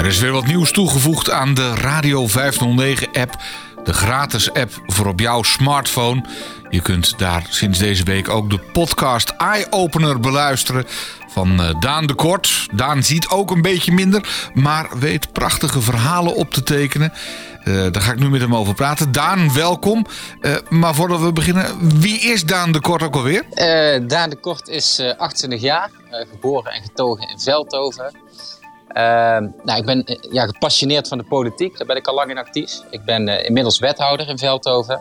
Er is weer wat nieuws toegevoegd aan de Radio 509-app. De gratis app voor op jouw smartphone. Je kunt daar sinds deze week ook de podcast Eye Opener beluisteren van eh, Daan de Kort. Daan ziet ook een beetje minder, maar weet prachtige verhalen op te tekenen. Uh, daar ga ik nu met hem over praten. Daan, welkom. Uh, maar voordat we beginnen, wie is Daan de Kort ook alweer? Daan de Kort is 28 jaar, geboren en getogen in Veldhoven. Ehm, nou, ik ben ja, gepassioneerd van de politiek, daar ben ik al lang in actief. Ik ben inmiddels wethouder in Veldhoven.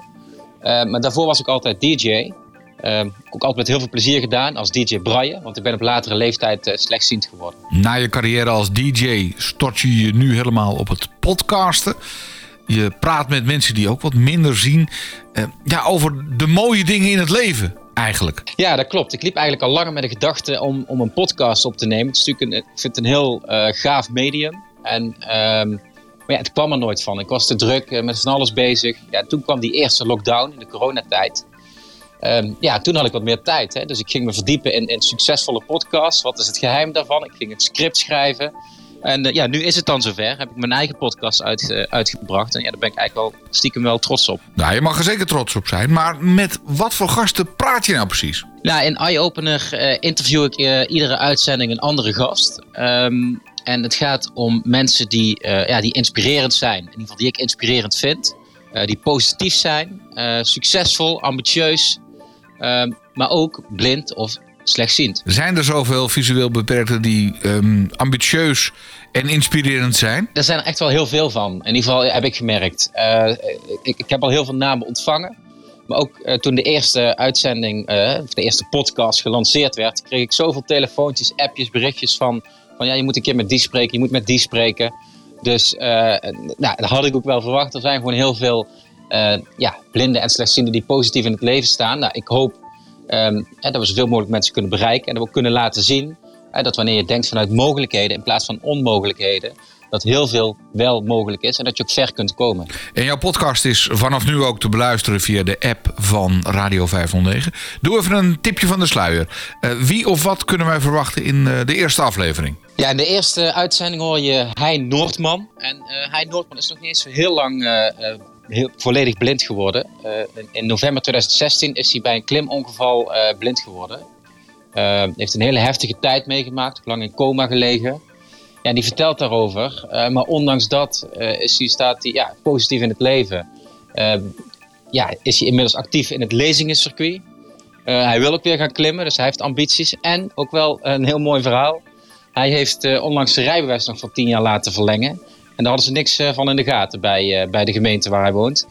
maar daarvoor was ik altijd DJ. Uh, ook altijd met heel veel plezier gedaan als DJ Braille, want ik ben op latere leeftijd uh, slechtziend geworden. Na je carrière als DJ stort je je nu helemaal op het podcasten. Je praat met mensen die ook wat minder zien. Ja, over de mooie dingen in het leven eigenlijk. Ja, dat klopt. Ik liep eigenlijk al langer met de gedachte om, om een podcast op te nemen. Het is natuurlijk een, ik vind het een heel uh, gaaf medium. En, um, maar ja, het kwam er nooit van. Ik was te druk met van alles bezig. Ja, toen kwam die eerste lockdown in de coronatijd. Um, ja, toen had ik wat meer tijd. Hè? Dus ik ging me verdiepen in, in succesvolle podcasts. Wat is het geheim daarvan? Ik ging het script schrijven. En uh, ja, nu is het dan zover. Heb ik mijn eigen podcast uit, uh, uitgebracht. En ja, daar ben ik eigenlijk wel stiekem wel trots op. Nou, je mag er zeker trots op zijn. Maar met wat voor gasten praat je nou precies? Nou, in Eye-Opener uh, interview ik iedere uitzending een andere gast. Um, en het gaat om mensen die, ja, die inspirerend zijn. In ieder geval die ik inspirerend vind. die positief zijn, succesvol, ambitieus Um, maar ook blind of slechtziend. Zijn er zoveel visueel beperkten die um, ambitieus en inspirerend zijn? Er zijn er echt wel heel veel van. In ieder geval heb ik gemerkt. Uh, ik, ik, heb al heel veel namen ontvangen. Maar ook uh, toen de eerste uitzending, uh, of de eerste podcast gelanceerd werd, kreeg ik zoveel telefoontjes, appjes, berichtjes van, van ja, je moet een keer met die spreken, je moet met die spreken. Dus nou, dat had ik ook wel verwacht. Er zijn gewoon heel veel ja, blinden en slechtzienden die positief in het leven staan. Nou, ik hoop um, hè, dat we zoveel mogelijk mensen kunnen bereiken en dat we kunnen laten zien dat wanneer je denkt vanuit mogelijkheden in plaats van onmogelijkheden, dat heel veel wel mogelijk is en dat je ook ver kunt komen. En jouw podcast is vanaf nu ook te beluisteren via de app van Radio 509. Doe even een tipje van de sluier. Uh, wie of wat kunnen wij verwachten in uh, de eerste aflevering? Ja, in de eerste uitzending hoor je Hein Noordman. En uh, Hein Noordman is nog niet eens heel lang volledig blind geworden. Uh, in, november 2016 is hij bij een klimongeval uh, blind geworden. Uh, heeft een hele heftige tijd meegemaakt, lang in coma gelegen. Ja, die vertelt daarover. maar ondanks dat is hij, staat hij ja, positief in het leven. ja, is hij inmiddels actief in het lezingencircuit. hij wil ook weer gaan klimmen, dus hij heeft ambities. En ook wel een heel mooi verhaal. Hij heeft onlangs zijn rijbewijs nog voor tien jaar laten verlengen. En daar hadden ze niks eh, van in de gaten bij, eh, bij de gemeente waar hij woont.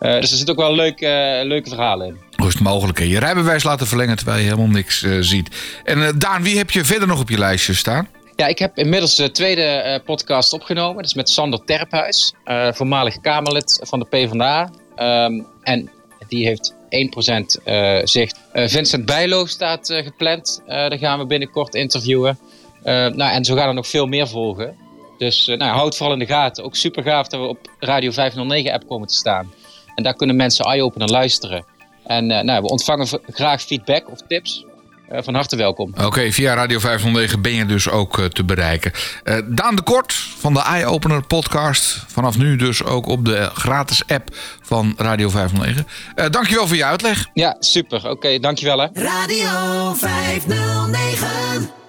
Eh, dus er zitten ook wel leuke, leuke verhalen in. Hoe is het mogelijk? Je rijbewijs laten verlengen terwijl je helemaal niks ziet. En Daan, wie heb je verder nog op je lijstje staan? Ja, ik heb inmiddels de tweede podcast opgenomen. Dat is met Sander Terphuis, voormalig Kamerlid van de PvdA. Um, en die heeft 1% uh, zicht. Vincent Bijlo staat gepland. daar gaan we binnenkort interviewen. nou, en zo gaan er nog veel meer volgen. Dus uh, nou, houd vooral in de gaten. Ook super gaaf dat we op Radio 509 app komen te staan. En daar kunnen mensen eye-opener luisteren. En uh, nou, we ontvangen graag feedback of tips. Uh, van harte welkom. Oké, okay, via Radio 509 ben je dus ook uh, te bereiken. Uh, Daan de Kort van de Eye Opener podcast. Vanaf nu dus ook op de gratis app van Radio 509. dankjewel voor je uitleg. Ja, super. Oké, okay, dankjewel hè. Radio 509